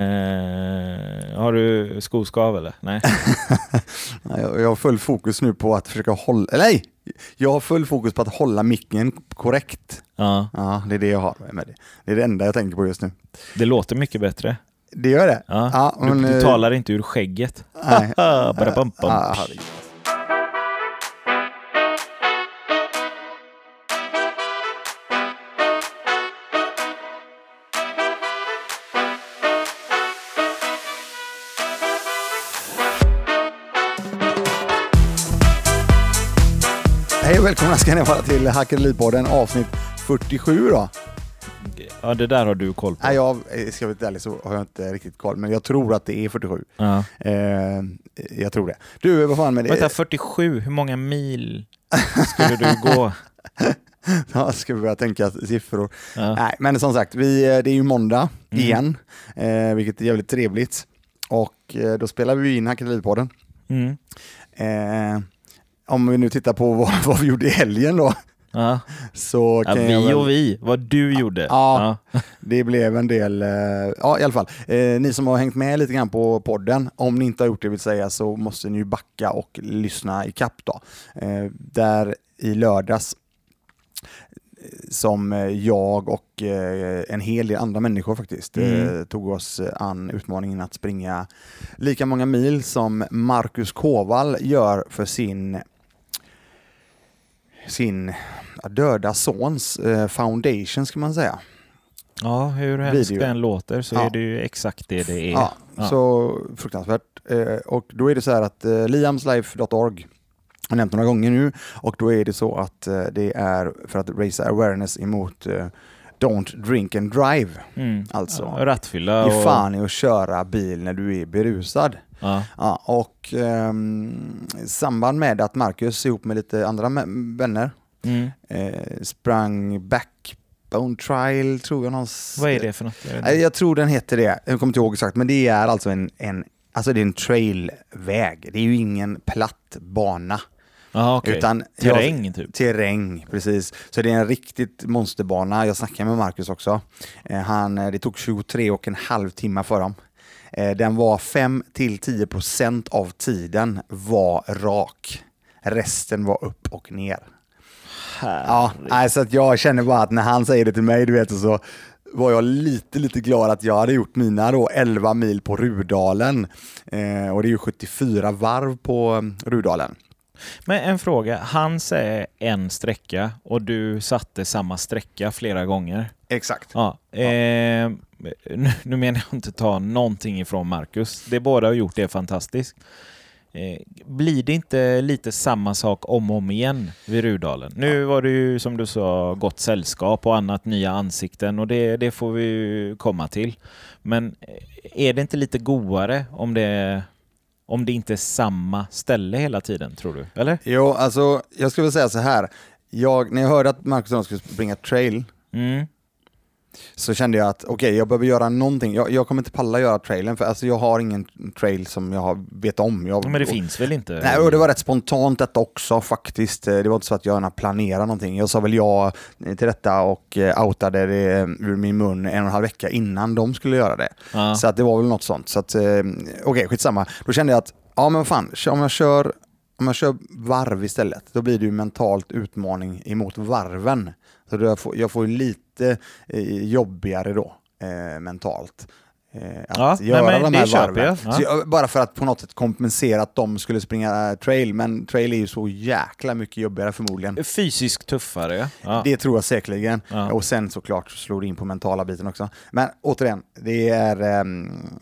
Eh, har du skoskav eller? Nej. Jag jag har full fokus nu på att försöka hålla, nej! Jag har full fokus på att hålla micken korrekt. Ja, Ja, det är det jag har med det. Det är det enda jag tänker på just nu. det låter mycket bättre. Det gör det? Ja. men, du, du eh, talar inte ur skägget. Nej. välkomna ska ni vara till Hackeripodden avsnitt 47 då. Ja, det där har du koll på. Nej, jag eh, ska vara lite ärlig så har jag inte riktigt koll, men jag tror att det är 47. Ja. Eh, jag tror det. Du, vad fan med det? Vänta, 47, hur många mil skulle du gå? Ja, ska vi börja tänka siffror. Ja. Nej, men som sagt, vi, eh, det är ju måndag Mm. igen, eh, vilket är jävligt trevligt. Och eh, då spelar vi in Hackeripodden. Mm. Eh, om vi nu tittar på vad, vad vi gjorde i helgen då, Ja. så Ja, vi väl, och vi, vad du gjorde. Ja. det blev en del, eh, ja i alla fall, eh, ni som har hängt med lite grann på podden, om ni inte har gjort det vill säga så måste ni ju backa och lyssna i kapp då. Eh, där i lördags eh, som eh, jag och en hel del andra människor faktiskt Mm. tog oss an utmaningen att springa lika många mil som Marcus Kåvall gör för sin sin döda sons eh, foundation ska man säga. Ja, hur hemskt Video. det än låter så Ja. är det ju exakt det det är. Ja, Ja. så fruktansvärt. Eh, och då är det så här att eh, liamslife.org har nämnt några gånger nu och då är det så att det är för att raisa awareness emot Don't drink and drive. Mm. Alltså, Rattfylla Ge fan i att köra bil när du är berusad. Ja. Ja, och ehm, i samband med att Marcus ihop med lite andra vänner Mm. eh, sprang Backbone Trial, tror jag någonstans. Vad är det för något? Jag Jag tror den heter det, jag kommer inte ihåg exakt, men det är alltså en, en, alltså det är en trailväg. Det är ju ingen platt bana. Jaha, okej. Utan Terräng typ? Terräng, precis. Så det är en riktigt monsterbana. Jag snackade med Marcus också. Eh, han, eh, det tog 23 och en halv timme för dem. Eh, den var 5 till 10 procent av tiden var rak. Resten var upp och ner. Ja, nej, så att jag känner bara att när han säger det till mig, du vet, så var jag lite, lite glad att jag hade gjort mina då 11 mil på Rudalen. Eh, och det är ju 74 varv på eh, Rudalen. Men en fråga, han säger en sträcka och du satte samma sträcka flera gånger. Exakt. Ja. Eh, nu, nu menar jag inte ta någonting ifrån Marcus. Det båda har gjort det är fantastiskt. Eh, blir det inte lite samma sak om och om igen vid Rudalen? Nu var det ju som du sa gott sällskap och annat nya ansikten och det, det får vi komma till. Men eh, är det inte lite godare om det, om det inte är samma ställe hela tiden, tror du? Eller? Jo, alltså jag skulle säga så här. Jag, när jag hörde att Marcus jag skulle springa trail Mm. Så kände jag att okej, jag behöver göra någonting. Jag, jag kommer inte palla göra trailen för alltså, jag har ingen trail som jag vet om. Jag, Men det finns väl inte? Nej, och det var rätt spontant detta också faktiskt. Eh, Det var inte så att jag gärna planerade någonting. Jag sa väl ja till detta och eh, outade det ur min mun en och en halv vecka innan de skulle göra det. Ja. Så att det var väl något sånt. Så att, eh, okej, skitsamma. Då kände jag att, ja men fan, om jag kör om jag kör varv istället, då blir det ju mentalt utmaning emot varven. Så jag, får, jag får lite eh, jobbigare då, eh, mentalt. Eh, att Ja, göra de här varven. Ja. Jag. Bara för att på något sätt kompensera att de skulle springa eh, trail, men trail är ju så jäkla mycket jobbigare förmodligen. Fysiskt tuffare, ja. Det tror jag säkerligen. Ja. Och sen såklart slår det in på mentala biten också. Men återigen, det är, ehm,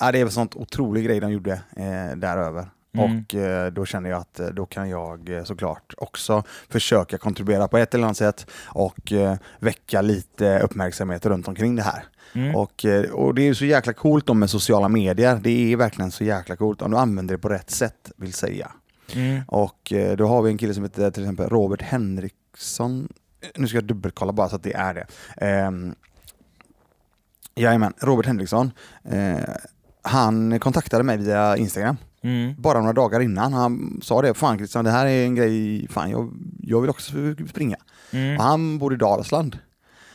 ja, det är en sånt otrolig grej de gjorde eh, däröver. Mm. Och eh, då känner jag att eh, då kan jag eh, såklart också försöka kontribuera på ett eller annat sätt och eh, väcka lite uppmärksamhet runt omkring det här. Mm. Och, eh, och det är ju så jäkla coolt med sociala medier. Det är verkligen så jäkla coolt om du använder det på rätt sätt, vill säga. Mm. Och eh, då har vi en kille som heter till exempel Robert Henriksson. Nu ska jag dubbelkolla bara så att det är det. Um, jajamän, Robert Henriksson. Eh, han kontaktade mig via Instagram Mm. bara några dagar innan. Han sa det, fan Christian det här är en grej, fan jag, jag vill också springa. Mm. Och han bor i Dalsland.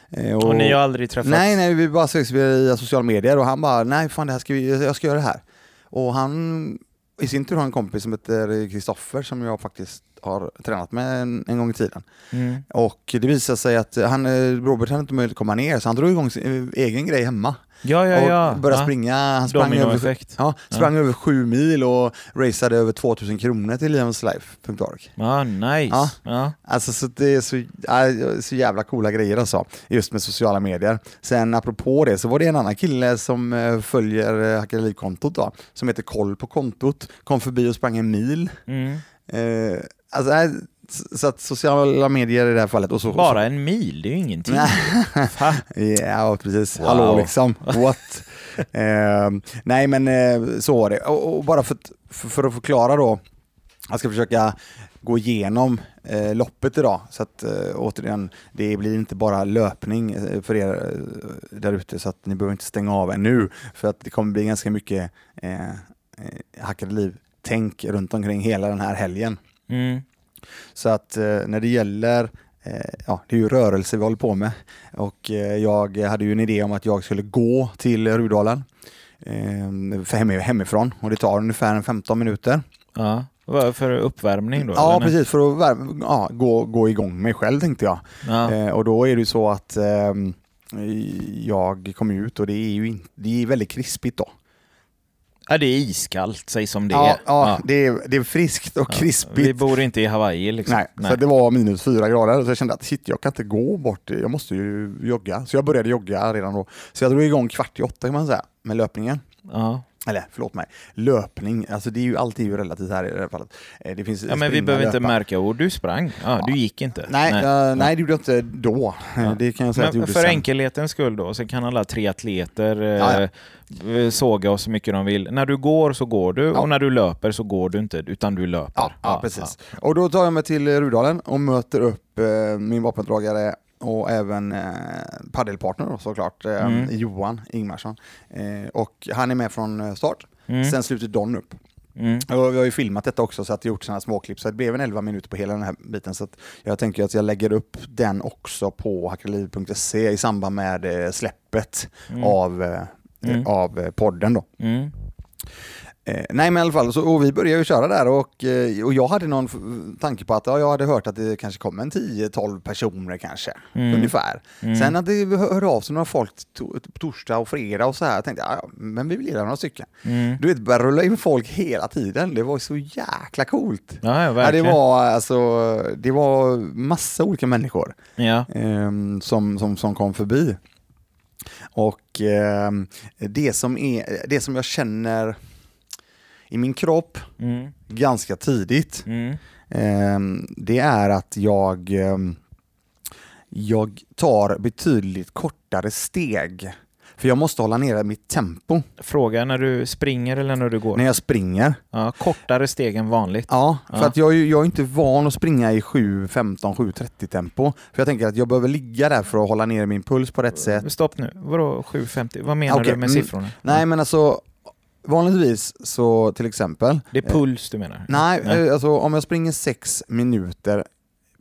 Eh, Och ni har aldrig träffats? Nej, nej, vi bara ses via sociala medier och han bara, nej fan det här ska vi, jag ska göra det här. Och han i sin tur har en kompis som heter Kristoffer som jag faktiskt har tränat med en, en gång i tiden. Mm. Och det visade sig att han, eh, Robert hade inte möjlighet att komma ner så han drog igång sin eh, egen grej hemma. Ja, ja, ja. Och började ja. springa. Han sprang, över, ja, sprang över sju mil och raceade över 2000 kronor till livenslife.org. Ja, nice. Ja. Ja. Alltså så det är så, ja, så jävla coola grejer alltså, just med sociala medier. Sen apropå det så var det en annan kille som eh, följer eh, Hacka Liv-kontot då, som heter Koll på kontot, kom förbi och sprang en mil. Mm. Eh, alltså, så att sociala medier i det här fallet. Och så, Bara en mil, det är ju ingenting. Ja, precis. Wow. Hallå liksom. What? eh, nej, men eh, så var det. Och, och bara för, för, för att förklara då. Jag ska försöka gå igenom eh, loppet idag. Så att eh, återigen, det blir inte bara löpning eh, för er eh, där ute. Så att ni behöver inte stänga av ännu. För att det kommer bli ganska mycket eh, eh, hackade liv-tänk runt omkring hela den här helgen. Mm. Så att eh, när det gäller, eh, ja det är ju rörelse vi håller på med och eh, jag hade ju en idé om att jag skulle gå till Rudalen för hem, hemifrån och det tar ungefär en 15 minuter. Ja. Vad För uppvärmning då? Ja eller? precis, för att värma- ja, gå, gå igång mig själv tänkte jag. Ja. Eh, och då är det så att ehm, jag kom ut och det är ju in, det är väldigt krispigt då. Ja, det är iskallt, säg som det Ja, är. ja, Det, är, det är friskt och krispigt. Vi bor inte i Hawaii liksom. Nej, så det var minus fyra grader så jag kände att shit, jag kan inte gå bort, jag måste ju jogga. Så jag började jogga redan då. Så jag drog igång kvart i åtta kan man säga, med löpningen. Ja. Eller förlåt mig, löpning, alltså det är ju alltid ju relativt här i det här fallet. Eh, Det finns ja, men vi behöver inte löpa. märka ord. Du sprang. Ja, du gick inte. Nej, nej. Ja. nej, det gjorde jag inte då. Ja. Det kan jag säga att jag Men gjorde för sen. enkelhetens skull då, så kan alla triatleter Ja, eh, såga oss så mycket de vill. När du går så går du Ja. och när du löper så går du inte, utan du löper. Ja, ja, precis. Och då tar jag mig till Rudalen och möter upp eh, min vapendragare och även eh, paddelpartner såklart, eh, Mm. Johan Ingmarsson. Eh, och han är med från eh, start. Mm. Sen sluter Don upp. Mm. Och vi har ju filmat detta också så att jag gjort sådana småklipp så det blev en 11 minuter på hela den här biten. Så jag tänker att jag lägger upp den också på hackerliv.se i samband med eh, släppet Mm. av, eh, Mm. av podden då. Eh, nej men i alla fall, så, och vi började ju köra där och, eh, och jag hade någon tanke på att ja, jag hade hört att det kanske kom en 10-12 personer kanske, Mm. ungefär. Mm. Sen att det hörde av sig några folk to, torsdag och fredag och så här, jag tänkte ja, men vi vill gilla några stycken. Mm. Du vet, började rulla in folk hela tiden, det var så jäkla coolt. Ja, ja, det, var, alltså, det var massa olika människor Ja. ehm, som, som, som kom förbi. Och ehm, det, som är, det som jag känner i min kropp Mm. ganska tidigt, Mm. ehm, det är att jag, ehm, jag tar betydligt kortare steg. För jag måste hålla nere mitt tempo Fråga när du springer eller när du går. när jag springer. Ja, kortare steg än vanligt. Ja, för Ja. att jag, jag är inte van att springa i 7.15, 7.30 tempo. För jag tänker att jag behöver ligga där för att hålla ner min puls på rätt sätt. Stopp nu. Vadå 7.50? Vad menar Okej, du med mm. siffrorna? Nej men alltså, vanligtvis så till exempel, Det är puls du menar? nej, Nej. eh, alltså om jag springer sex minuter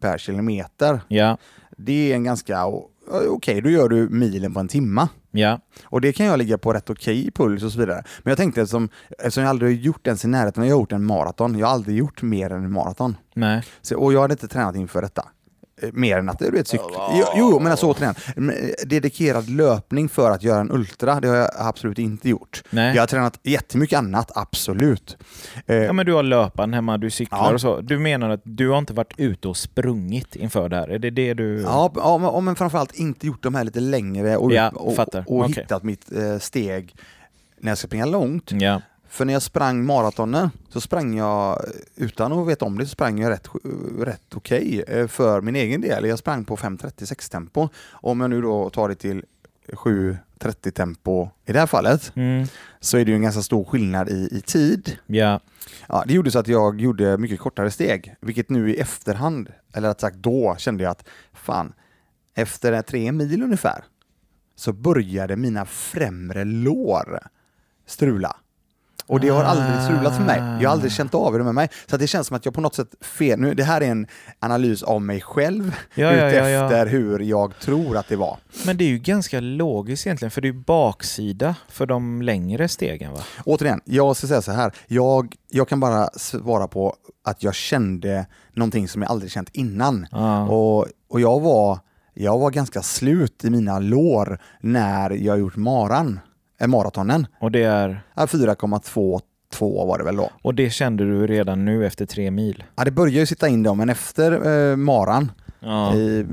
per kilometer, Ja, det är en ganska, o- okej då gör du milen på en timma. ja. Och det kan jag ligga på rätt okej puls och så vidare. Men jag tänkte eftersom, eftersom jag aldrig har gjort ens i närheten, jag har gjort en maraton, jag har aldrig gjort mer än en maraton. Nej. Så, och jag hade inte tränat inför detta. Eh, Mer än att du vet, cykla. Jo, jo, men alltså återigen, eh, dedikerad löpning för att göra en ultra, det har jag absolut inte gjort. Nej. Jag har tränat jättemycket annat, absolut. Eh, Ja men du har löpan hemma, du cyklar Ja. och så. Du menar att du har inte varit ute och sprungit inför det här? Är det det du... Ja, ja, men- men framförallt inte gjort de här lite längre och, Ja, och, fattar. och Okej. hittat mitt steg när jag ska springa långt. Ja. För när jag sprang maratonen så sprang jag, utan att veta om det, så sprang jag rätt, rätt okej eh, för min egen del. Jag sprang på 5.36 tempo. Om jag nu då tar det till 7.30 tempo i det här fallet Mm. så är det ju en ganska stor skillnad i, i tid. Ja. Ja, det gjorde så att jag gjorde mycket kortare steg, vilket nu i efterhand, eller rätt sagt då, kände jag att fan, efter tre mil ungefär så började mina främre lår strula. Och det har aldrig strulat för mig. Jag har aldrig Ah. känt av det med mig. Så det känns som att jag på något sätt fel. Nu, det här är en analys av mig själv Ja, ja, ja, ja. utefter hur jag tror att det var. Men det är ju ganska logiskt egentligen, för det är ju baksida för de längre stegen va? Återigen, jag ska säga så här. Jag, jag kan bara svara på att jag kände någonting som jag aldrig känt innan. Ja. Och, och jag, var, jag var ganska slut i mina lår när jag gjort maran, maratonen. Och, det är, Ja, 4,22 var det väl då. och det kände du redan nu efter tre mil? Ja, det börjar ju sitta in då, men efter eh, maran, Ja. i,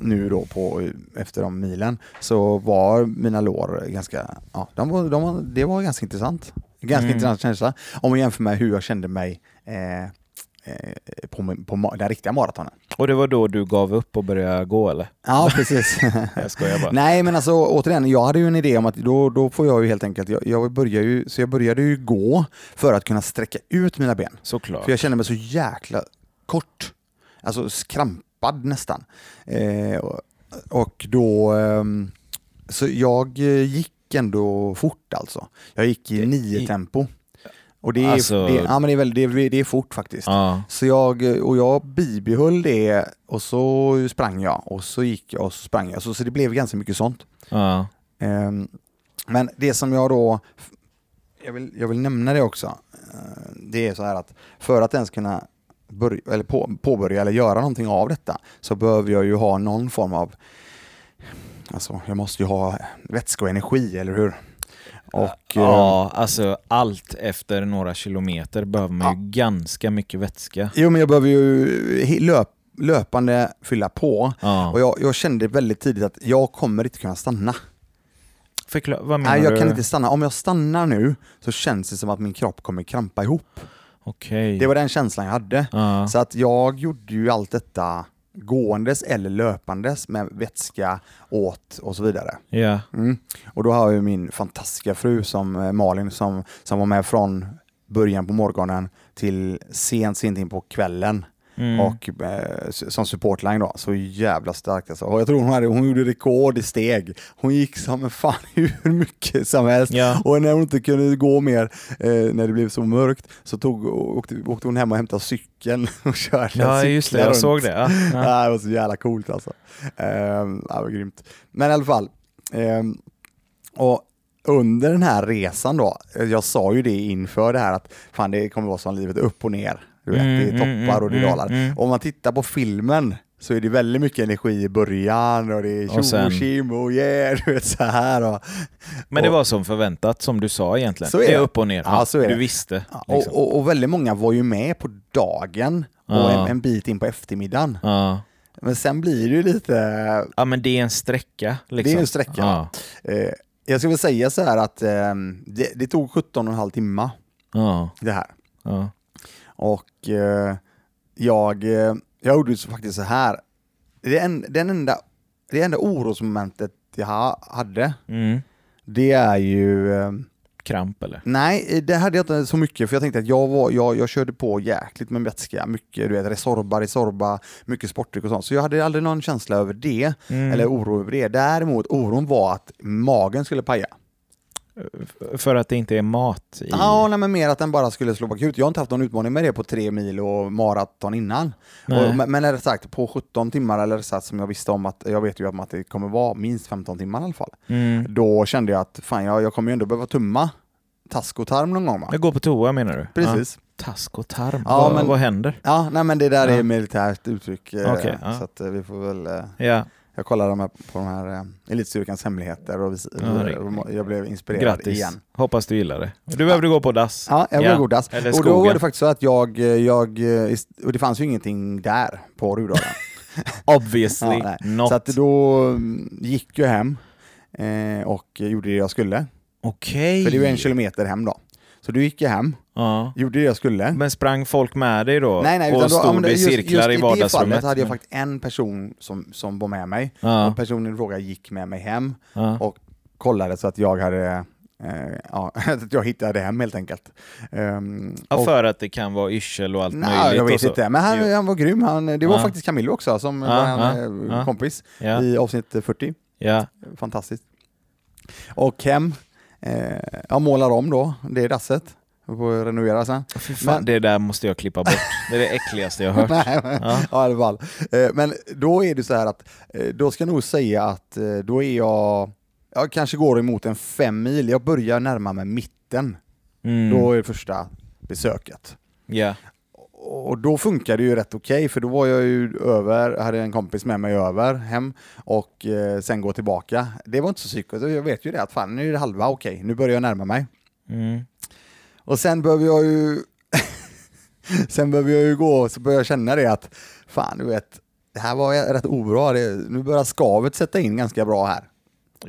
nu då på, efter de milen, så var mina lår ganska, ja, de de var, det var ganska intressant. Ganska Mm. intressant känsla. Om man jämför med hur jag kände mig eh, på, min- på ma- den riktiga maratonen. Och det var då du gav upp och började gå eller? Ja, precis. Jag skojar bara. Nej, men alltså återigen, jag hade ju en idé om att då, då får jag ju helt enkelt, jag, jag börjar ju, så jag började ju gå för att kunna sträcka ut mina ben. Såklart. För jag kände mig så jäkla kort. Alltså skrampad nästan. Eh, och- och då... ehm, så jag eh, gick ändå fort alltså. Jag gick i nio tempo. Och det är, Alltså- det, ja, men det, är väl, det, är, det är fort faktiskt. Ja. Så jag, och jag bibehöll det och så sprang jag och så gick jag och så sprang jag. Så, så det blev ganska mycket sånt. Ja. Ehm, Men det som jag då, jag vill, jag vill nämna det också, Eh, det är så här att för att ens kunna börja, eller på, påbörja eller göra någonting av detta så behöver jag ju ha någon form av, alltså jag måste ju ha vätska och energi, eller hur? Och, eh, ja, alltså allt efter några kilometer behöver man ju ganska mycket vätska. Jo men jag behöver ju löp, löpande fylla på Ja. och jag, jag kände väldigt tidigt att jag kommer inte kunna stanna. Förklar, vad menar Nej jag du? kan inte stanna. Om jag stannar nu så känns det som att min kropp kommer krampa ihop. Okej. Det var den känslan jag hade. Ja. Så att jag gjorde ju allt detta gåendes eller löpandes med vätska åt och så vidare. Ja. Mm. Och då har jag min fantastiska fru som eh, Malin som, som var med från början på morgonen till sent, sent in på kvällen. Mm. Och eh, som supportline då, så jävla starkt alltså. Och jag tror hon, hade, hon gjorde rekord i steg. Hon gick som fan hur mycket som helst. Ja. Och när hon inte kunde gå mer, eh, när det blev så mörkt, så tog, åkte, åkte hon hem och hämtade cykeln och körde ja, just det. Jag runt. såg det. Ja. Ja. Det var så jävla coolt alltså. Ja, det var grymt. Men i alla fall. ehm, och under den här resan då, eh, jag sa ju det inför det här att fan det kommer vara som livet upp och ner. Du vet, Mm, det är mm, toppar och det är mm, dalar. mm. Om man tittar på filmen så är det väldigt mycket energi i början och det är tjo och tjim och yeah, du vet så här. Och, Men det och- var som förväntat, som du sa egentligen. Så är det är det. upp och ner. Ja, så är Du det. visste. Liksom. och, och, och väldigt många var ju med på dagen och Ja. en, en bit in på eftermiddagen. Ja. Men sen blir det ju lite ja, men det är en sträcka. Liksom. Det är en sträcka. Ja. Eh, jag ska väl säga så här att eh, det, det tog 17 och en halv timme Ja. det här. Ja. Och eh, jag, eh, jag gjorde så faktiskt så här. Det, en, den enda, det enda orosmomentet jag ha, hade, Mm. det är ju... Eh, Kramp eller? nej, det hade jag inte så mycket för jag tänkte att jag, var, jag, jag körde på jäkligt med vätska. Mycket du vet, Resorba, Resorba, mycket sportdryck och sånt. Så jag hade aldrig någon känsla över det, Mm. eller oro över det. Däremot oron var att magen skulle paja. För att det inte är mat i... Ja, nej, men mer att den bara skulle slå bakut. Jag har inte haft någon utmaning med det på tre mil och maraton innan. Och, men det sagt, på 17 timmar, eller sagt som jag visste om att, jag vet ju att det kommer vara minst 15 timmar i alla fall. Mm. Då kände jag att fan, jag, jag kommer ju ändå behöva tumma task och tarm någon gång va? Jag går på toa menar du? Precis. Ja. Task och tarm? Ja, vad, men- vad händer? Ja, nej men det där Ja. är militärt uttryck. eh, ja. Så att eh, vi får väl, eh, Ja, jag kollar de här, på de här eh, Elitstyrkans hemligheter och Ja, jag blev inspirerad grattis. igen. Hoppas du gillar det. Du behövde gå på dass. Ja, jag blev godas. Eller Och då var det faktiskt så att jag, jag, eh, och det fanns ju ingenting där på Rudalen. Obviously Ja, not. Så att då mm, gick jag hem eh, och gjorde det jag skulle. Okej. För det var en kilometer hem då. Så då gick jag hem, Ja. gjorde det jag skulle. Men sprang folk med dig då? nej, nej, och utan då, ja, stod i just, cirklar just i i det fallet vardagsrummet? hade jag faktiskt en person som, som var med mig. Ja. Och personen i fråga gick med mig hem och kollade så att jag hade eh, ja, att jag hittade hem helt enkelt. Um, Ja, för att det kan vara yrsel och allt Nej, möjligt. jag och vet inte, men han, Jo. han var grym. Han, det var Ja. faktiskt Camillo också som Ja, var en eh, kompis i avsnitt 40. ja. Fantastiskt. Och hem, eh, jag målar om då, det dasset. Vi får renovera sen. Fan, Men- det där måste jag klippa bort. Det är det äckligaste jag har hört. Nej, men, Ja. ja. i alla fall. Eh, Men då är det så här att, eh, då ska jag nog säga att eh, då är jag, jag kanske går emot en fem mil. Jag börjar närma mig mitten. Mm. Då är det första besöket. Ja. Och då funkar det ju rätt okej, för då var jag ju över, hade en kompis med mig över hem och eh, sen gå tillbaka. Det var inte så psykiskt, jag vet ju det att fan nu är det halva okej, nu börjar jag närma mig. Mm. Och sen behöver jag ju sen behöver jag ju gå så börjar jag känna det att fan du vet, det här var rätt obra, det, nu börjar skavet sätta in ganska bra här.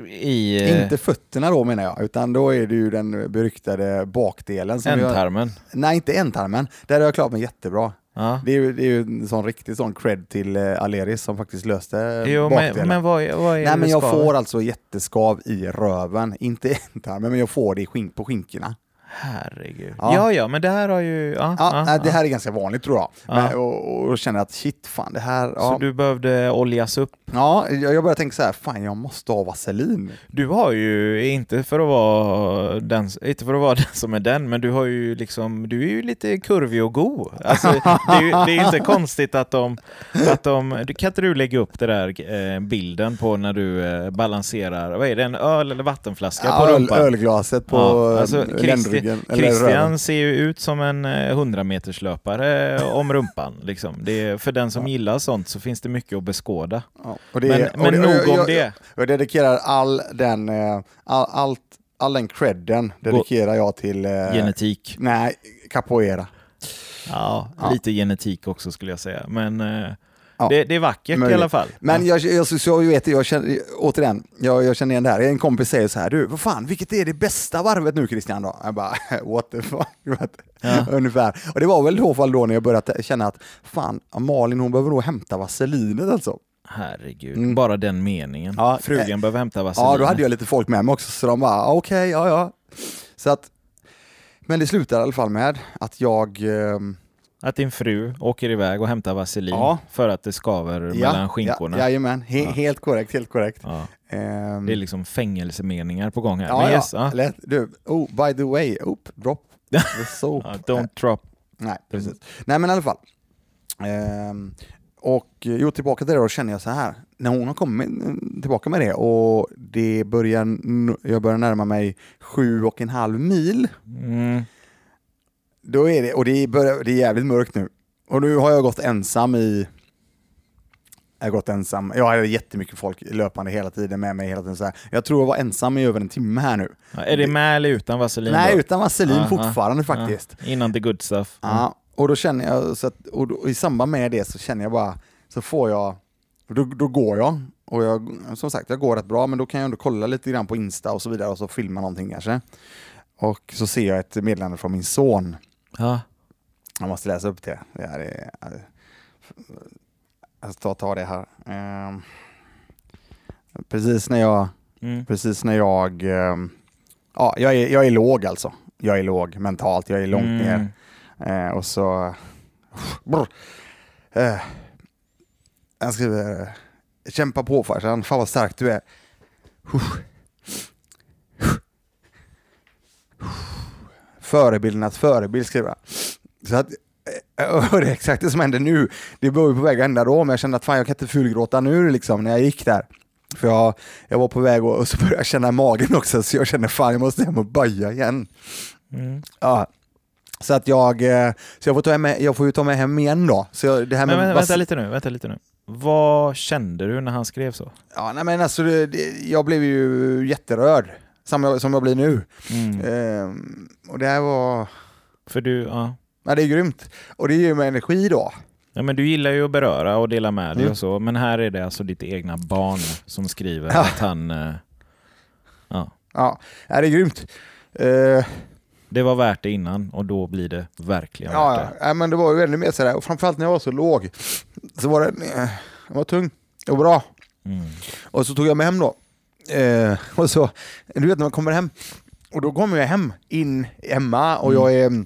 I eh, Inte fötterna då menar jag, utan då är det ju den beryktade bakdelen. Som ändtarmen. nej, inte ändtarmen, där har jag klarat mig jättebra. Ja. Det är ju, det är ju en sån riktig sån cred till eh, Aleris som faktiskt löste Jo, bakdelen. men, men vad, vad är Nej men jag ska- får alltså jätteskav i röven, inte ändtarmen, men jag får det på skinkorna. Herregud. Ja. Ja. ja, men det här har ju... Ja, Ja, ja, det här är ganska vanligt tror jag. Ja. Men, och, och, känner att shit, fan det här... Så du behövde oljas upp. ja jag, jag börjar tänka så här, fan jag måste ha vaselin. Du har ju, inte för att vara den, inte för att vara den som är den, men du har ju liksom, du är ju lite kurvig och god. Alltså, det, är ju, det är inte konstigt att de, att de, kan inte du lägga upp det där eh, bilden på när du eh, balanserar, vad är det, en öl eller vattenflaska på Ja, öl, rumpan? ölglaset på Ja, alltså, eh, Christi, röven. Christian ser ju ut som en eh, 100 meterslöpare om rumpan. Liksom. Det är, för den som gillar sånt så finns det mycket att beskåda. Ja, Men, är- men det- nog jag- om jag, det. Jag dedikerar all den, eh, all, allt, all den credden dedikerar jag till... eh, Genetik. Nej, capoeira. Ja, Ja. lite genetik också skulle jag säga. Men eh, Ja. det, det är vackert i Möjligt. alla fall. Men jag, jag, så, jag vet, jag känner, återigen, jag, jag känner igen det här. En kompis säger så här, du, vad fan, vilket är det bästa varvet nu Christian då? Jag bara, what the fuck? Ja. Ungefär. Och det var väl i så fall då när jag började känna att, fan, Malin hon behöver nog hämta vaselinet alltså. Herregud, Mm. bara den meningen. Ja, Frugan eh, behöver hämta vaselin. Ja, då hade jag lite folk med mig också, så de bara, okej, ja, ja. Så att, men det slutar i alla fall med att jag, ehm, Att din fru åker iväg och hämtar vaselin Ja. för att det skaver mellan skinkorna. Ja, jajamän, He, Ja. helt korrekt, helt korrekt. Ja, Ehm, det är liksom fängelsemeningar på gång här. ja, ja, yes, ja. lätt. Du, oh, by the way, oh, drop the soap. Ja, don't drop. Nej, precis. Nej, men i alla fall. Ehm, och eh, jo, tillbaka till det då känner jag så här. När hon har kommit mm, tillbaka med det och det börjar, jag börjar närma mig sju och en halv mil. Mm. Då är det, och det är, börjar, det är jävligt mörkt nu. Och nu har jag gått ensam i... Jag har gått ensam. Jag hade jättemycket folk löpande hela tiden med mig. hela tiden så här. Jag tror jag var ensam i över en timme här nu. Ja, är det med eller utan vaselin? Nej, då? utan vaselin Ja, fortfarande faktiskt. Ja, innan the good stuff. Ja, och då känner jag, så att, och, då, och i samband med det så känner jag bara, så får jag, då, då går jag. Och jag, som sagt, jag går rätt bra, men då kan jag ändå kolla lite grann på Insta och så vidare och så filma någonting kanske. Och så ser jag ett meddelande från min son. Ja. Jag måste läsa upp det. det här är, jag ska ta, det här. Ehm, precis när jag, Mm. precis när jag, ehm, ja, jag är, jag är låg alltså. Jag är låg mentalt, jag är långt Mm. ner. Eh, och så... Brr. Eh, jag skriver... eh, Kämpa på farsan, fan vad stark du är. Förebildernas förebild skriver jag. Så att, och det är exakt det som händer nu. Det var ju på väg att hända då, men jag kände att fan jag kan inte fulgråta nu liksom när jag gick där. För jag, jag var på väg och, och så började jag känna magen också, så jag kände fan jag måste hem och baja igen. Mm. Ja. Så att jag, eh, så jag får, ta med, jag får ju ta mig hem igen då. Så jag, det här med Men vänta, vas- vänta lite nu, vänta lite nu. Vad kände du när han skrev så? Ja, nej, men alltså, det, jag blev ju jätterörd, som jag, som jag blir nu. Mm. Ehm, och det här var, För du, ja. ja, det är grymt. Och det ger mig energi då. Ja, men du gillar ju att beröra och dela med dig Mm. och så, men här är det alltså ditt egna barn som skriver Ja. att han... eh, Ja, Ja, det är grymt. Eh, det var värt det innan och då blir det verkligen ja, värt det. ja, men det var ju ännu mer sådär, och framförallt när jag var så låg, så var det, eh, den var tung och bra. Mm. Och så tog jag mig hem då. Eh, och så, du vet när man kommer hem, och då kommer jag hem, in hemma och jag är,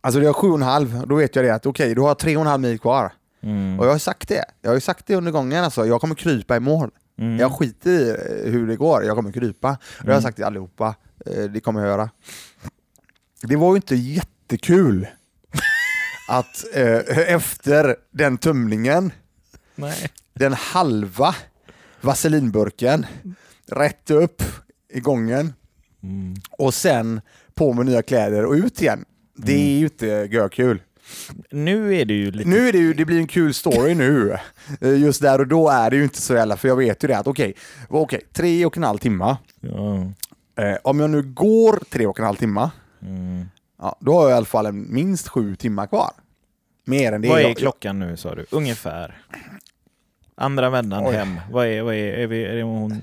alltså det är sju och en halv, då vet jag det att okej, du har tre och en halv mil kvar. Mm. Och jag har sagt det, jag har sagt det under gången alltså, jag kommer krypa i mål. Mm. Jag skiter i eh, hur det går, jag kommer krypa. Och det har jag sagt till allihopa, eh, det kommer jag göra. det var ju inte jättekul att eh, efter den tömningen, Nej. den halva vaselinburken, rätt upp i gången Mm. och sen på med nya kläder och ut igen. Det är ju inte görkul. Nu är det ju lite... Nu är det ju, det blir en kul story nu. Eh, Just där och då är det ju inte så jävla, för jag vet ju det att okej, okej, tre och en halv timma. Ja. Eh, om jag nu går tre och en halv timma, Mm. ja, då har jag i alla fall minst sju timmar kvar. Mer än det. Vad är Jag- klockan nu sa du? Ungefär? Andra vändan Oj. hem. Vad är, vad är, är, vi, är det hon?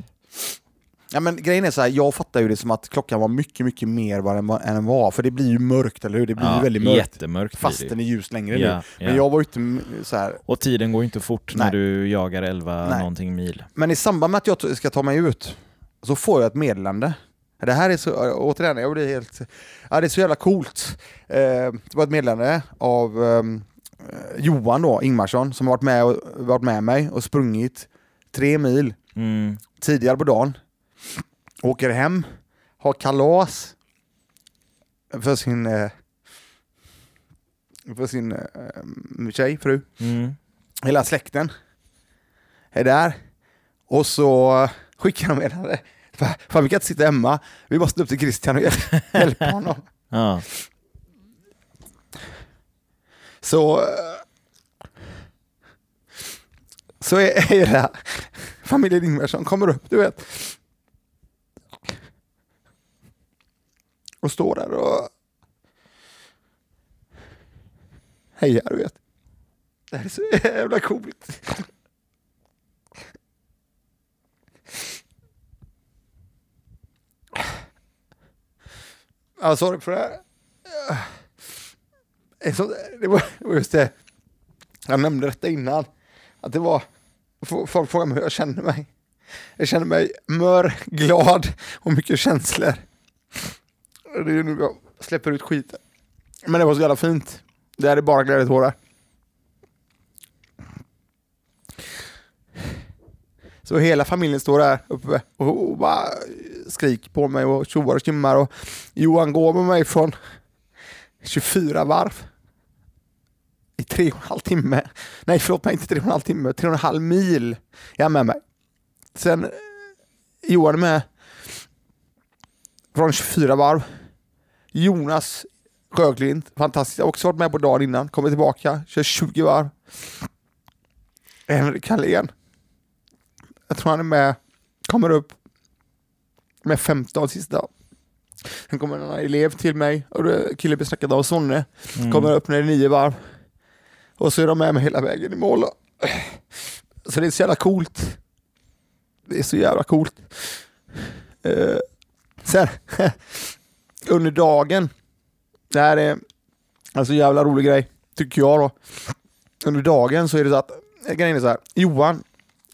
Ja, men grejen är så här, jag fattar ju det som att klockan var mycket, mycket mer vad den, var- än den var. För det blir ju mörkt, eller hur? Det blir ju väldigt mörkt. Jättemörkt Fast den är ljus längre nu. Ja, Men ja. jag var mm, så här. Och tiden går ju inte fort Nej. när du jagar 11 Nej. någonting mil. Men i samband med att jag ska ta mig ut så får jag ett meddelande. Det här är så, återigen, jag blir helt... Ja, det är så jävla coolt. Eh, det var ett meddelande av ehm, eh, Johan då, Ingmarsson, som har varit med, och, varit med mig och sprungit tre mil Mm. tidigare på dagen. Åker hem, har kalas för sin, eh, för sin eh, tjej, fru. Mm. Hela släkten är där. Och så skickar de meddelande. Fan, vi kan inte sitta hemma, vi måste upp till Christian och hjäl- hjälpa honom. Ja. Så, så är, är det familjen Ingvarsson kommer upp, du vet. Och står där och hejar, du vet. Det här är så jävla coolt. Ja, sorry för det här. Det, var, just det, jag nämnde detta innan, att det var, folk frågar mig hur jag känner mig. Jag känner mig mör, glad och mycket känslor. Det är nu jag släpper ut skiten. Men det var så jävla fint. Det här är bara glädjetårar. Så hela familjen står där uppe och, bara skriker på mig och tjoar och tjimmar och Johan går med mig från 24 varv i tre och en halv timme. Nej, förlåt mig, inte tre och en halv timme, tre och en halv mil är han med mig. Sen Johan är med från 24 varv. Jonas Sjöklint, fantastiskt, har också varit med på dagen innan, kommer tillbaka, kör 20 varv. Henrik Carlén, jag tror han är med, kommer upp med 15 sista. Sen kommer en elev till mig, och killen vi snackade om, Sonne, Mm. kommer upp när det är nio varv. Och så är de med mig hela vägen i mål. Så det är så jävla coolt. Det är så jävla coolt. Eh, sen, under dagen, det här är en så jävla rolig grej, tycker jag då. Under dagen så är det så att, grejen är så här, Johan,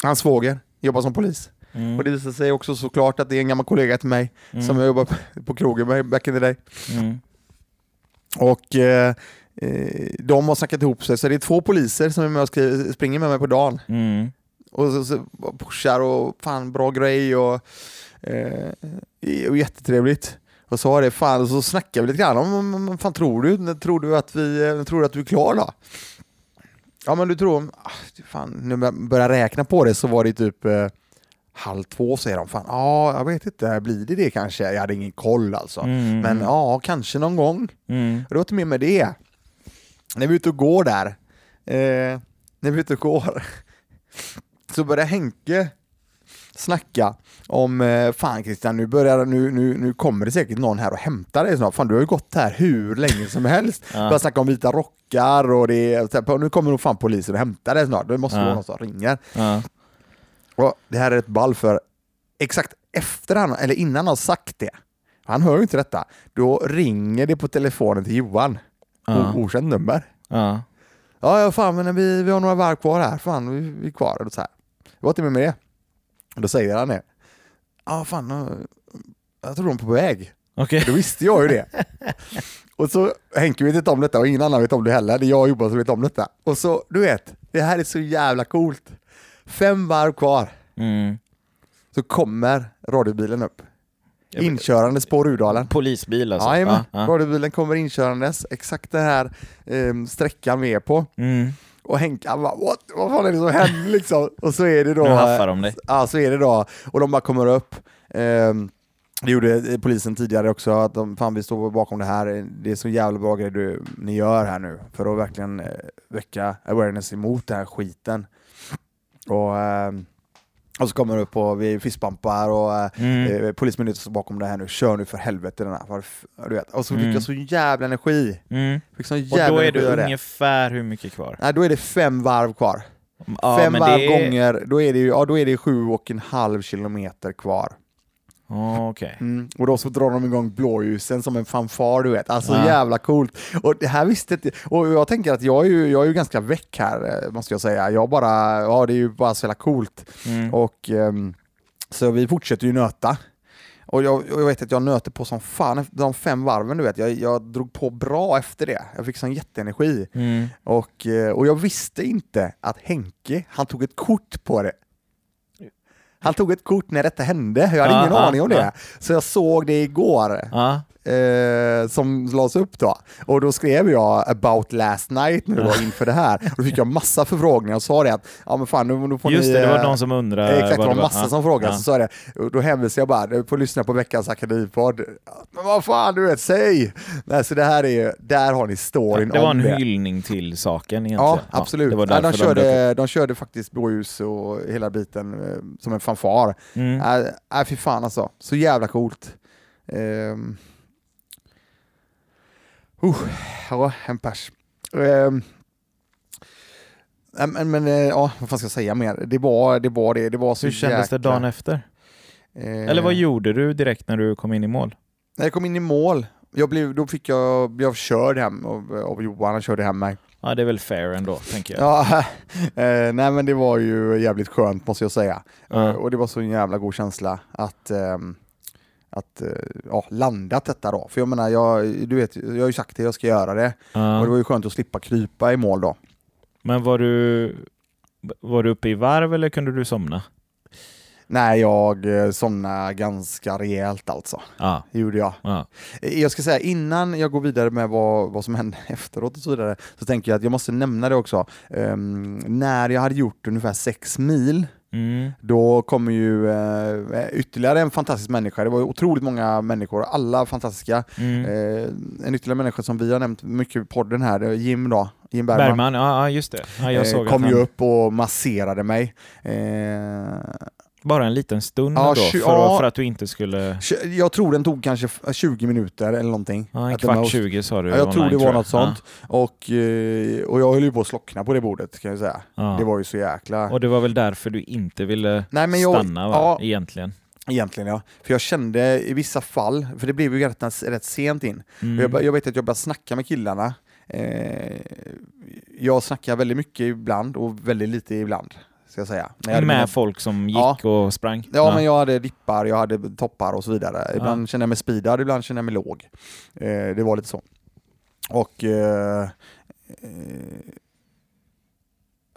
hans svåger, jobbar som polis. Mm. Och det visar sig också såklart att det är en gammal kollega till mig Mm. som jag jobbar på krogen med back in the day. Mm. Och eh, eh, de har snackat ihop sig, så det är två poliser som är med och skriver, springer med mig på dagen. Mm. Och så, så pushar och fan bra grej och, eh, och jättetrevligt. Och så har det fan, och så snackar vi lite grann om, fan tror du? Tror du att vi, tror du att du är klar då? Ja men du tror, ah, fan, jag börjar räkna på det så var det typ eh, halv två säger de. Fan, ja jag vet inte, blir det det kanske? Jag hade ingen koll alltså. Mm. Men ja, kanske någon gång. Mm. Och det var inte mer med det. När vi är ute och går där, eh, när vi är ute och går, så börjar Henke snacka om, eh, fan Christian, nu, börjar, nu, nu, nu kommer det säkert någon här och hämtar dig snart. Fan, du har ju gått här hur länge som helst. Ja. Börjar snacka om vita rockar och det här, nu kommer nog fan polisen och hämtar dig snart. Det måste Ja. vara någon som ringer. Ja. Och det här är ett ball för exakt efter han, eller innan han har sagt det, han hör ju inte detta, då ringer det på telefonen till Johan. Ja. Okänt nummer. Ja. Ja, fan men vi, vi har några varv kvar här, fan vi, vi är kvar. Och så här. Det var inte med med det. Och då säger han det. Ja fan, eh, jag tror de är på väg. Okej. Då visste jag ju det. och så, Henke vet inte om detta och ingen annan vet om det heller. Det är jag och Johan som vet om detta. Och så, du vet, det här är så jävla coolt. Fem varv kvar, Mm. så kommer radiobilen upp. Inkörandes på Rudalen. Polisbil alltså? Jajamän, Ja, ja. radiobilen kommer inkörandes, exakt den här eh, sträckan vi är på. Mm. Och Henke han bara What? vad fan är det som händer liksom? Och så är det då... Nu haffar de dig. Ja, så är det då. Och de bara kommer upp. Ehm, det gjorde polisen tidigare också, att de, fan vi står bakom det här, det är så jävla bra grejer du, ni gör här nu, för att verkligen eh, väcka awareness emot den här skiten. Och, ehm, och så kommer det upp och vi fistbumpar och eh, Mm. eh, polismyndigheten står bakom det här nu, kör nu för helvete den här. Du vet. Och så fick Mm. jag så jävla energi. Mm. Fick sån Och jävla då är det ungefär hur mycket kvar? Nej, då är det fem varv kvar. Ja, fem varv är- gånger, då är det ju ja, då är det sju och en halv kilometer kvar. Okej. Mm. Och då så drar de igång blåljusen som en fanfar, du vet. Alltså Ja. jävla coolt. Och det här visste inte... Och jag tänker att jag är ju, jag är ju ganska väck här, eh, måste jag säga. Jag bara, ja det är ju bara så jävla coolt. Mm. Och ehm, så vi fortsätter ju nöta. Och jag, jag vet att jag nöter på som fan de fem varven, du vet. Jag, jag drog på bra efter det. Jag fick sån jätteenergi. Mm. Och, eh, och jag visste inte att Henke, han tog ett kort på det. Han tog ett kort när detta hände, jag hade ingen aning om det. Så jag såg det igår, Ja. Eh, som lades upp då. Och då skrev jag about last night nu då inför det här. Och då fick jag massa förfrågningar och sa det att, ja men fan nu, nu får Just ni... det, det var eh, någon som undrade. Exakt, det var massa Ja. som frågade. Ja. Så sa det. Då hänvisade jag bara, du får lyssna på veckans akademipodd. Men vad fan, du vet, säg! Nej, så det här är, där har ni storyn Det var en det. hyllning till saken egentligen. Ja, absolut. ja, därför de, körde, de körde faktiskt blåljus och hela biten eh, som en fanfar. Mm. Nej, äh, fy fan alltså. Så jävla coolt. Um, uh, ja, en pers. Um, men, men eh, ja, vad fan ska jag säga mer? Det var det. Var det, det var så Hur kändes det dagen efter? Eh, Eller vad gjorde du direkt när du kom in i mål? När jag kom in i mål, jag blev, då fick jag, jag körd hem av, av Johan, han körde hem mig. Ja, det är väl fair ändå, tänker jag. Ja, eh, nej men det var ju jävligt skönt måste jag säga. Ja. Eh, och det var så en jävla god känsla att, ehm, att eh, ja, landat detta då. För jag menar, jag, du vet, jag har ju sagt det, jag ska göra det. Ja. Och det var ju skönt att slippa krypa i mål då. Men var du, var du uppe i varv eller kunde du somna? Nej, jag eh, somnade ganska rejält alltså. Ja. Det gjorde jag. ja. Eh, Jag ska säga innan jag går vidare med vad, vad som hände efteråt och så vidare, så tänker jag att jag måste nämna det också. Ehm, när jag hade gjort ungefär sex mil Mm. Då kommer ju eh, ytterligare en fantastisk människa. Det var otroligt många människor, alla fantastiska. Mm. Eh, en ytterligare människa som vi har nämnt mycket i podden här, Jim då, Jim Bergman. Bergman, ja, just det. Ja, jag såg eh, kom ju upp och masserade mig. Eh, Bara en liten stund Ja, då, för, ja. för att du inte skulle... jag tror den tog kanske f- 20 minuter eller någonting. Ja, en kvart, 20 sa du Ja, jag tror det var något sånt. Och, eh, och jag höll ju på att slockna på det bordet kan jag säga. Det var ju så jäkla... Och det var väl därför du inte ville Nej, men jag- stanna va? ja. egentligen? Egentligen ja. För jag kände i vissa fall, för det blev ju rätt, rätt sent in, Mm. Jag, jag vet att jag började snacka med killarna. Eh, jag snackar väldigt mycket ibland och väldigt lite ibland. Ska jag säga. När jag med mina- folk som gick Ja. och sprang? Ja, men jag hade dippar, jag hade toppar och så vidare. Ja. Ibland kände jag mig speedad, ibland kände jag mig låg. Eh, det var lite så. Och... Eh, eh,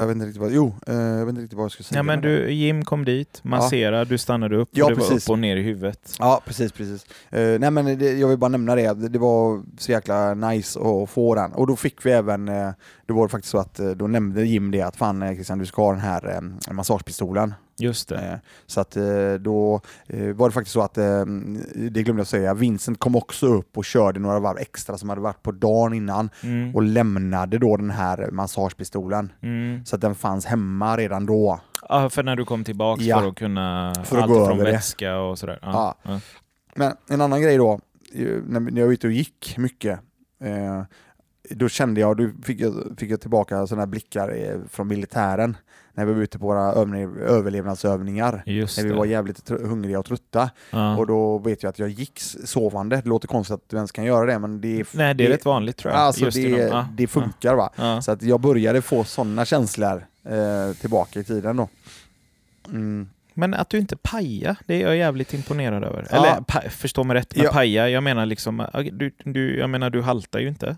jag vet inte riktigt vad, jo, eh, jag vet inte riktigt vad jag skulle säga. Ja, men du, Jim kom dit, masserade, du stannade upp Ja, och det var precis. upp och ner i huvudet. Ja, precis, precis. Eh, nej men det, jag vill bara nämna det, det, det var så jäkla nice att få den. Och då fick vi även, eh, då var det faktiskt så att då nämnde Jim det att fan Christian du ska ha den här massagepistolen. Just det. Eh, så att eh, då eh, var det faktiskt så att, det glömde jag säga, Vincent kom också upp och körde några varv extra som hade varit på dagen innan Mm. och lämnade då den här massagepistolen. Mm. Så att den fanns hemma redan då. Ja, för när du kom tillbaks Ja. för att kunna För att allt gå från över vätska och sådär. Ja. Ja. Men en annan grej då, när jag var ute och gick mycket, eh, då kände jag, då fick jag, fick jag tillbaka sådana här blickar från militären när vi var ute på våra övning, överlevnadsövningar. Just När vi det. var jävligt hungriga och trötta. Ja. Och då vet jag att jag gick sovande. Det låter konstigt att du ens kan göra det, men det, Nej, det är rätt vanligt tror jag. alltså, det, inom- det funkar va. Ja. Så att jag började få sådana känslor eh, tillbaka i tiden då. Mm. Men att du inte paja, det är jag jävligt imponerad över. Ja. Eller pa, förstå mig rätt med Ja. paja, jag menar liksom, du, du, jag menar du haltar ju inte.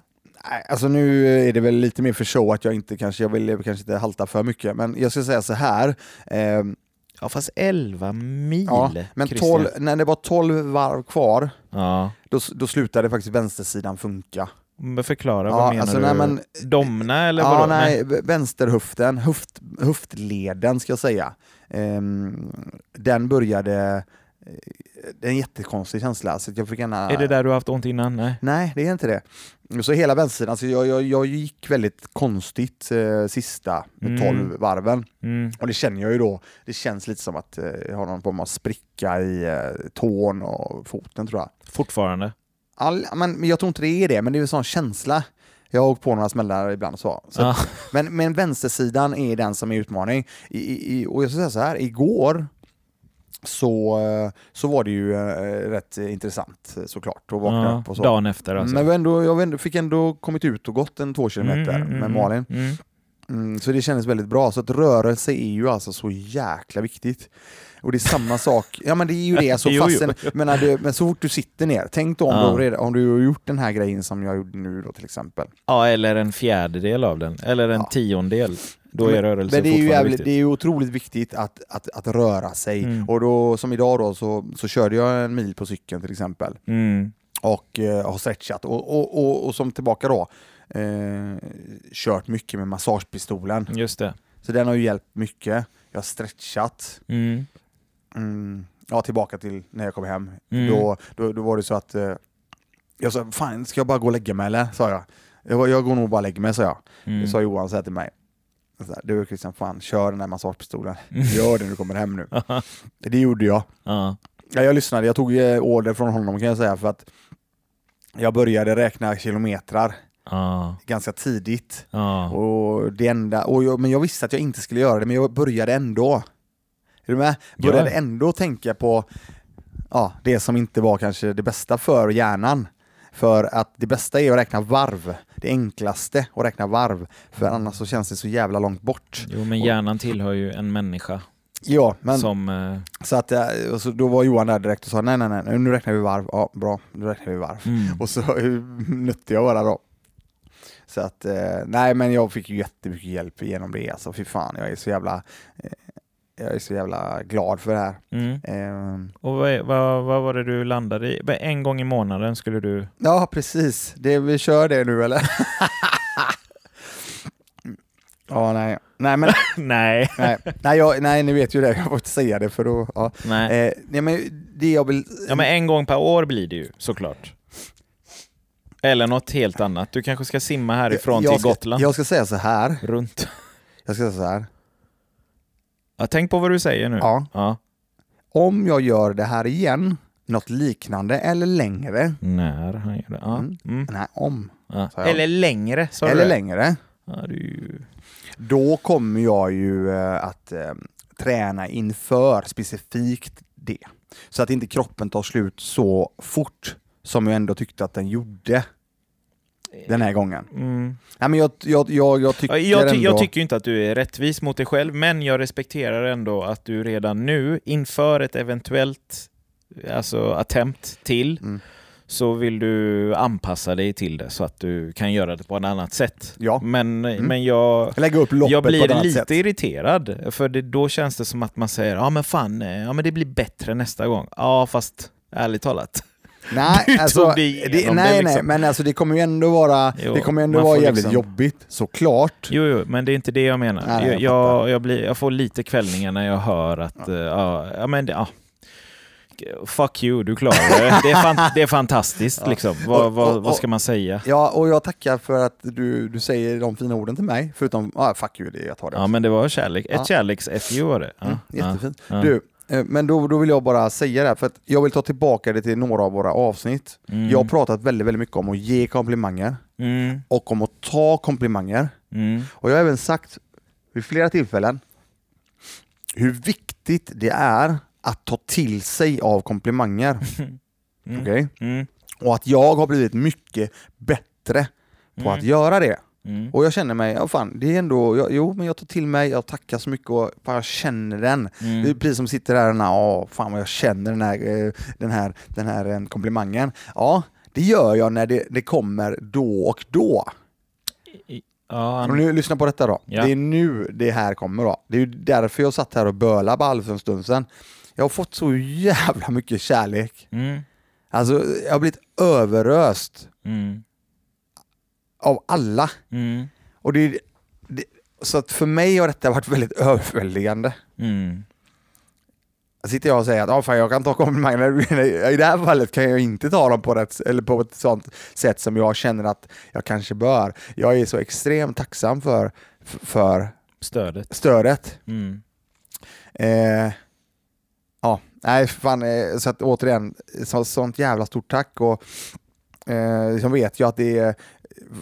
Nej, Alltså nu är det väl lite mer för show att jag inte kanske, jag vill kanske inte halta för mycket, men jag ska säga så här. Eh, Ja, fast 11 mil Ja, men Christian. 12, när det var 12 varv kvar, Ja, då, då slutade faktiskt vänstersidan funka. förklara, Ja, vad menar alltså, du? nej, men- Domna eller ja, vadå? nej, v- vänsterhöften, höft, höftleden ska jag säga. Ehm, den började... Det är en jättekonstig känsla. Så jag fick gärna... Är det där du har haft ont innan? Nej. Nej, det är inte det. Så hela vänstersidan, alltså jag, jag, jag gick väldigt konstigt eh, sista Mm. 12 varven. Mm. Och det känner jag ju då, det känns lite som att eh, jag har någon form av spricka i eh, tån och foten tror jag. Fortfarande? All, men, men jag tror inte det är det, men det är en sån känsla. Jag har åkt på några smällar ibland så. så Ja. men, men vänstersidan är den som är utmaning. I, i- och jag ska säga så här, igår så, eh, så var det ju eh, rätt intressant eh, såklart att vakna Ja, upp och så. dagen efter alltså. Men vi ändå, jag fick ändå kommit ut och gått en två kilometer Mm, mm, med mm, Malin. Mm. Mm, så det kändes väldigt bra. Så att rörelse är ju alltså så jäkla viktigt. Och det är samma sak, ja men det är ju det, alltså Jo, fastän, jo. Men, det, men så fort du sitter ner, tänk då om, Ja. du, om du har gjort den här grejen som jag gjorde nu då till exempel. Ja, eller en fjärdedel av den. Eller en Ja. tiondel. Då är rörelse Men det är ju jävligt, viktigt. det är otroligt viktigt att, att, att röra sig. Mm. Och då, som idag då, så, så körde jag en mil på cykeln till exempel. Mm. och eh, har stretchat. Och, och, och, och som tillbaka då, eh, kört mycket med massagepistolen. Just det. Så den har ju hjälpt mycket. Jag har stretchat. Mm. Mm, ja, tillbaka till när jag kom hem. Mm. Då, då, då var det så att eh, jag sa, fan ska jag bara gå och lägga mig eller? Sa jag. Jag, jag går nog bara och lägger mig, sa jag. Mm. Det sa Johan så här till mig. Så här, du Christian, fan kör den där massagepistolen. Mm. Gör det när du kommer hem nu. Det gjorde jag. ja. Ja, jag lyssnade, jag tog eh, order från honom kan jag säga för att jag började räkna kilometrar Ja. ganska tidigt. Ja. Och det enda, och jag, men jag visste att jag inte skulle göra det, men jag började ändå. Är du med? Började Ja. ändå tänka på ja, det som inte var kanske det bästa för hjärnan. För att det bästa är att räkna varv. Det enklaste att räkna varv. För annars så känns det så jävla långt bort. Jo, men hjärnan tillhör ju en människa. Ja, men som... eh, så att, eh, och så då var Johan där direkt och sa nej, nej, nej, nu räknar vi varv. Ja, bra, nu räknar vi varv. Mm. Och så nötte jag bara då. Så att, eh, nej men jag fick ju jättemycket hjälp genom det alltså. Fy fan, jag är så jävla, jag är så jävla glad för det här. Mm. Eh, Och vad, vad, vad var det du landade i? En gång i månaden skulle du... ja, precis. Det, vi kör det nu eller? Ja, nej. Nej, men, Nej. nej. Nej, jag, nej, ni vet ju det. Jag får inte säga det för då... Ja. Nej. Eh, nej, men det jag vill... Ja, men en gång per år blir det ju såklart. Eller något helt annat. Du kanske ska simma härifrån jag till ska, Gotland. Jag ska säga så här. Runt. Jag ska säga så här. Ja, tänk på vad du säger nu. Ja. Ja. Om jag gör det här igen, något liknande eller längre. När han gör det. Ja. Mm. Mm. Nej, om. Ja. Eller längre, sa du eller det? längre. Ja, ju... Då kommer jag ju eh, att eh, träna inför specifikt det. Så att inte kroppen tar slut så fort som jag ändå tyckte att den gjorde den här gången. Mm. Nej, men jag, jag, jag, jag tycker Ja, Jag, ty- ändå... jag tycker ju inte att du är rättvis mot dig själv, men jag respekterar ändå att du redan nu, inför ett eventuellt alltså attempt till, Mm. så vill du anpassa dig till det så att du kan göra det på ett annat sätt. Ja. Men, men jag, Lägga upp loppet jag blir lite sätt. irriterad, för det, då känns det som att man säger ja men fan, eh, ja men det blir bättre nästa gång. Ja fast ärligt talat. Nej, alltså, det, nej, det, nej, liksom. men alltså det kommer ju ändå vara, Jo, det kommer ändå vara jävligt liksom- jobbigt, såklart. Jo, jo, men det är inte det jag menar. Nej, jag jag, jag, blir, jag får lite kvällningar när jag hör att, ja, ja, ja men det, ja. Fuck you, du klarar det. Det är, fan, det är fantastiskt Ja. liksom. Vad, Och- vad, och- vad ska man säga? Ja, och jag tackar för att du, du säger de fina orden till mig, förutom, ah, fuck you, det, jag tar det. Ja, men det var kärlek. Ett Ja. kärleks-FU var det. Ja, Mm, jättefint. Du, men då, då vill jag bara säga det, här, för att jag vill ta tillbaka det till några av våra avsnitt. Mm. Jag har pratat väldigt, väldigt mycket om att ge komplimanger Mm, och om att ta komplimanger. mm, Och jag har även sagt vid flera tillfällen hur viktigt det är att ta till sig av komplimanger. mm, Okej? mm, Och att jag har blivit mycket bättre på Mm. att göra det. Mm. Och jag känner mig, ja fan, det är ändå, jag, jo men jag tar till mig, jag tackar så mycket och bara känner den. Mm. Det är precis som sitter där och åh fan vad jag känner den här, eh, den här, den här eh, komplimangen. Ja, det gör jag när det, det kommer då och då. Ja, Och nu, lyssna på detta då. Ja. Det är nu det här kommer då. Det är därför jag satt här och bölade ball för en stund sedan. Jag har fått så jävla mycket kärlek. mm, Alltså, jag har blivit överöst mm, av alla. mm, Och det, det, så att för mig har detta varit väldigt överväldigande. mm. Sitter jag och säger att ah, fan, jag kan ta komplimanger, i det här fallet kan jag inte ta dem på, rätt, eller på ett sånt sätt som jag känner att jag kanske bör. Jag är så extremt tacksam för, för Stödet. stödet. Mm. Eh, ja, nej fan, eh, så att återigen, så, sånt jävla stort tack och eh, som vet jag att det är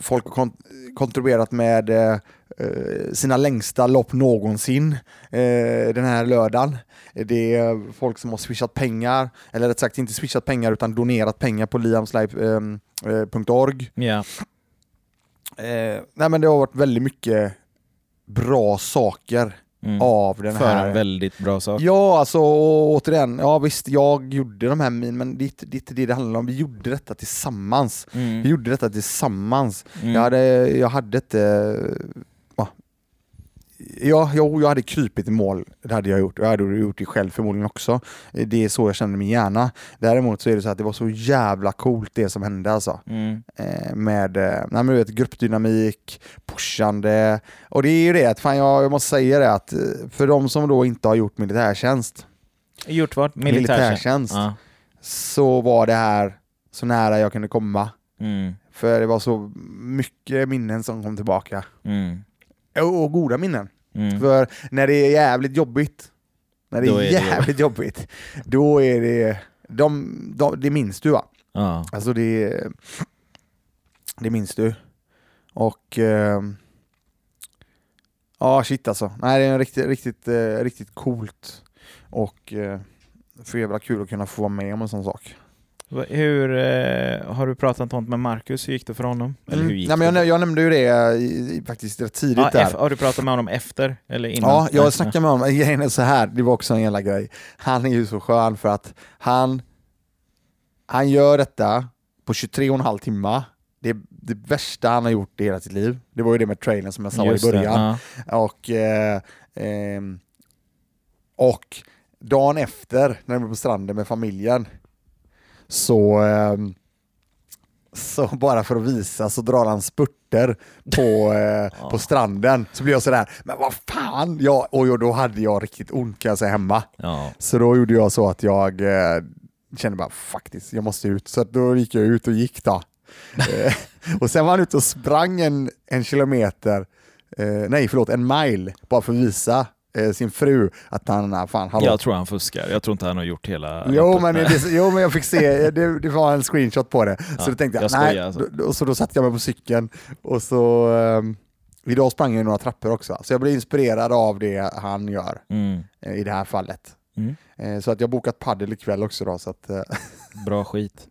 folk har kont kontrollerat med eh, eh, sina längsta lopp någonsin eh, den här lördagen. Det är folk som har swishat pengar, eller rätt sagt inte swishat pengar utan donerat pengar på liamslife.org. Ja. Eh, nej men det har varit väldigt mycket bra saker Mm. av den För här en väldigt bra sak. Ja, alltså återigen, ja visst, jag gjorde de här min, men det är inte det, är inte det det handlar om. Vi gjorde detta tillsammans. Mm. Vi gjorde detta tillsammans. Mm. Jag, hade, jag hade inte... Ja, jo, jag hade krypit i mål, det hade jag gjort. Jag hade gjort det själv förmodligen också. Det är så jag känner min hjärna. Däremot så är det så att det var så jävla coolt det som hände alltså. Mm. Eh, med eh, nej, men du vet, gruppdynamik, pushande. Och det är ju det, att fan, jag, jag måste säga det att eh, för de som då inte har gjort militärtjänst Gjort vad? Militärtjänst? Militärtjänst. Ja. så var det här så nära jag kunde komma. Mm. För det var så mycket minnen som kom tillbaka. Mm. Och, goda minnen. Mm. För när det är jävligt jobbigt, när det är, är det jävligt jobbigt, då är det, de, de, det minns du va? Ja. Alltså det, det minns du. Och ehm, ja, shit alltså. Nej, det är riktigt, riktigt, eh, riktigt coolt. Och eh, för jävla kul att kunna få vara med om en sån sak. Hur, eh, har du pratat om med Marcus? Hur gick det för honom? Eller hur Mm. gick Nej, men jag, det? jag nämnde ju det i, i, faktiskt rätt tidigt Ja, där. har du pratat med honom efter eller innan? Ja, jag snackade med honom. Grejen är så här, det var också en jävla grej. Han är ju så skön för att han, han gör detta på 23 och en halv timme. Det det värsta han har gjort i hela sitt liv. Det var ju det med trailern som jag sa Just i det, början. ja. Och, eh, ehm, och dagen efter, när de är på stranden med familjen, så, ehm, så bara för att visa så drar han spurter på, eh, på stranden. Så blir jag sådär, men vad fan! Ja, och jag- då hade jag riktigt ont kan jag säga hemma. Ja. Så då gjorde jag så att jag eh, kände bara faktiskt, jag måste ut. Så då gick jag ut och gick då. Eh, och sen var han ute och sprang en, en kilometer, eh, nej förlåt, en mile, bara för att visa eh, sin fru att han, fan hallå. Jag tror han fuskar. Jag tror inte han har gjort hela Jo men, det, jo men jag fick se, det, det var en screenshot på det. Ja, så då tänkte jag, jag skojar nej, alltså. då, så då satte jag mig på cykeln och så um, Idag sprang jag några trappor också, så jag blev inspirerad av det han gör Mm. eh, i det här fallet. Mm. Eh, så att jag har bokat paddel ikväll också då, så att eh, Bra skit.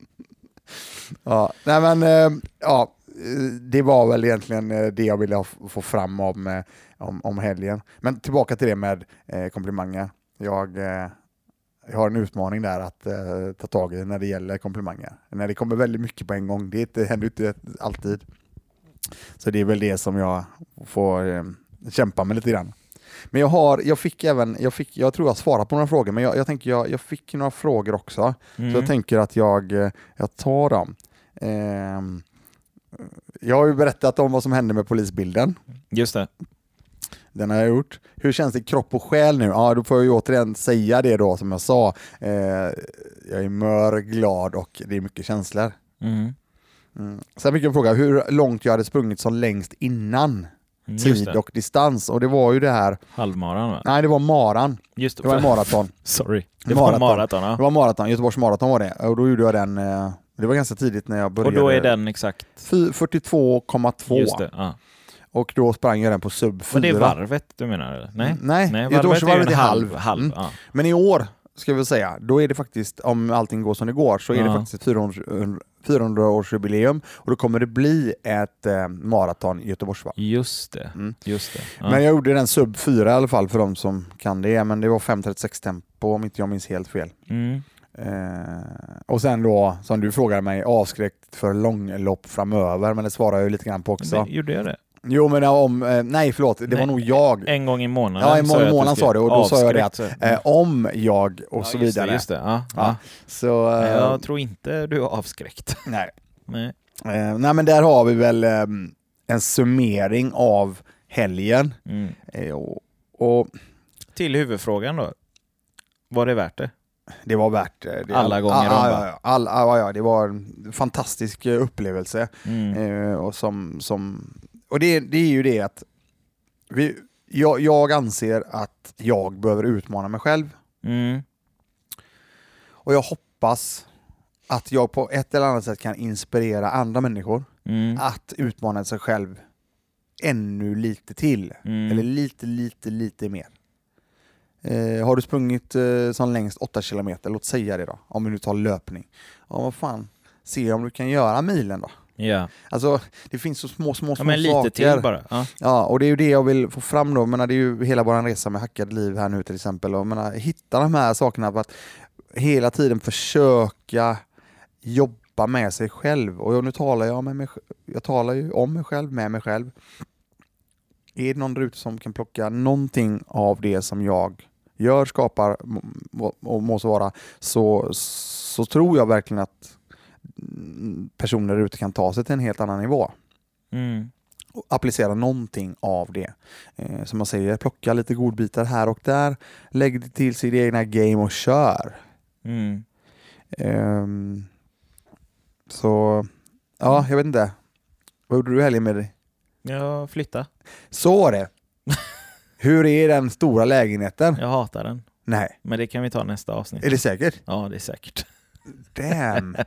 Ja, nej men eh, ja, eh, det var väl egentligen eh, det jag ville få fram om, eh, om, om helgen. Men tillbaka till det med eh, komplimanger. Jag, eh, jag har en utmaning där att eh, ta tag i när det gäller komplimanger. När det kommer väldigt mycket på en gång, det, är inte, händer inte alltid. Så det är väl det som jag får eh, kämpa med lite grann. Men jag, har, jag fick även, jag, fick, jag tror jag svarat på några frågor, men jag, jag tänker jag, jag fick några frågor också. Mm. Så jag tänker att jag, eh, jag tar dem. Ehm, jag har ju berättat om vad som hände med polisbilden. Just det. Den har jag gjort. Hur känns det i kropp och själ nu? Ja, då får jag ju återigen säga det då som jag sa. Eh, jag är mör, glad och det är mycket känslor. Mm. Mm. Sen fick jag en fråga hur långt jag hade sprungit som längst innan Mm, tid det. och distans. Och det var ju det här, Halvmaran va? nej det var maran. Just Det var en maraton. Sorry. Det var Maraton. maraton. Det ja. var maraton, Göteborgs maraton var det. Och då gjorde jag den, eh, det var ganska tidigt när jag Och började. då är den exakt... Fy- 42,2 Just det. Ja. Och då sprang jag den på sub 4. Men det är varvet du menar eller? Nej? Mm, nej, Nej Göteborgsvarvet är en halv. halv. Mm. Ja. Men i år, ska vi säga, då är det faktiskt, om allting går som det går, så är det Ja. faktiskt ett 400 400-årsjubileum och då kommer det bli ett eh, maraton i Göteborgsvarv. Just det. Mm. Just det. Ja. Men jag gjorde den sub 4 i alla fall för de som kan det, men det var 5.36 tempo om inte jag minns helt fel. Mm. Eh, och sen då, som du frågade mig, avskräckt för långlopp framöver, men det svarar jag ju lite grann på också. Men, gjorde jag det? Jo men om, eh, nej förlåt, det Nej, var nog jag. En gång i månaden. Ja, en gång i månaden sa du och då sa jag det att eh, om jag och Ja, så just det, vidare. Just det, ja, Ja. Så, eh, Jag tror inte du är avskräckt. nej. Nej. Eh, nej men där har vi väl eh, en summering av helgen. Mm. Eh, och, och Till huvudfrågan då. Var det värt det? det var värt eh, det. Alla gånger ja, om, ja, all, ja, det var en fantastisk upplevelse. Mm. Och som, som, och det, det är ju det att vi, jag, jag anser att jag behöver utmana mig själv Mm. och jag hoppas att jag på ett eller annat sätt kan inspirera andra människor Mm. att utmana sig själv ännu lite till. Mm. Eller lite, lite, lite mer. Eh, har du sprungit eh, som längst 8 kilometer, låt säga det då, om vi nu tar löpning. Ja, vad fan, se om du kan göra milen då. Ja. Alltså, det finns så små, små, ja, små men lite saker. till bara. Ja. Ja, och det är ju det jag vill få fram då. Men det är ju hela vår resa med hackade liv här nu till exempel. Och menar, hitta de här sakerna för att hela tiden försöka jobba med sig själv. Och nu talar jag, med mig, jag talar ju om mig själv, med mig själv. Är det någon där ute som kan plocka någonting av det som jag gör, skapar och må så vara, så, så tror jag verkligen att personer där ute kan ta sig till en helt annan nivå Mm. och applicera någonting av det. Eh, som man säger, plocka lite godbitar här och där, lägg det till sitt egna game och kör. Mm. Ehm, så, ja, jag vet inte. Vad gjorde du helgen med dig? Jag flyttar. Så var det. Hur är den stora lägenheten? Jag hatar den. Nej, Men det kan vi ta nästa avsnitt. är det säkert? Ja, det är säkert. Damn.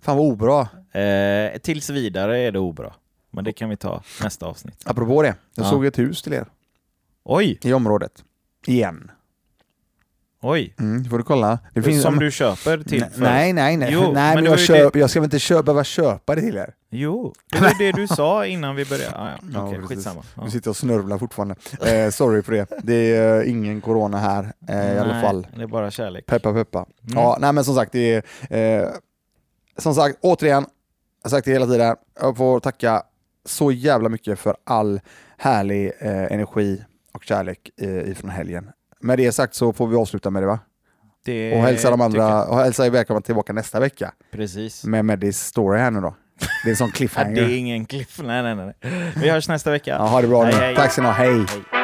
Fan vad obra. Eh, tills vidare är det obra. Men det kan vi ta nästa avsnitt. Apropå det, jag Ja. såg ett hus till er Oj! i området. Igen. Oj! Mm, får du kolla. Det finns, Som du köper till Nej, för... nej, nej. nej, Jo, nej men men det jag, köp, jag ska väl inte köpa, behöva köpa det till er? Jo, det var det du sa innan vi började. Ah, ja. Ja, Okej, precis. skitsamma. Ja. Du sitter och snörvlar fortfarande. Eh, sorry för det. Det är eh, ingen corona här eh, i alla Nej, fall. Det är bara kärlek. Peppa peppa. Mm. Ja, nej men som sagt, det är, eh, som sagt, återigen, jag har sagt det hela tiden, jag får tacka så jävla mycket för all härlig eh, energi och kärlek eh, ifrån helgen. Med det sagt så får vi avsluta med det va? Det Och hälsa de andra, och hälsa er välkomna tillbaka nästa vecka Precis. med Medis story här nu då. Det är en sån cliffhanger. det är ingen cliff. Nej, nej, nej. Vi hörs nästa vecka. Ja, ha det bra Hej, nu. hej. Tack ska ni ha, hej! Hej.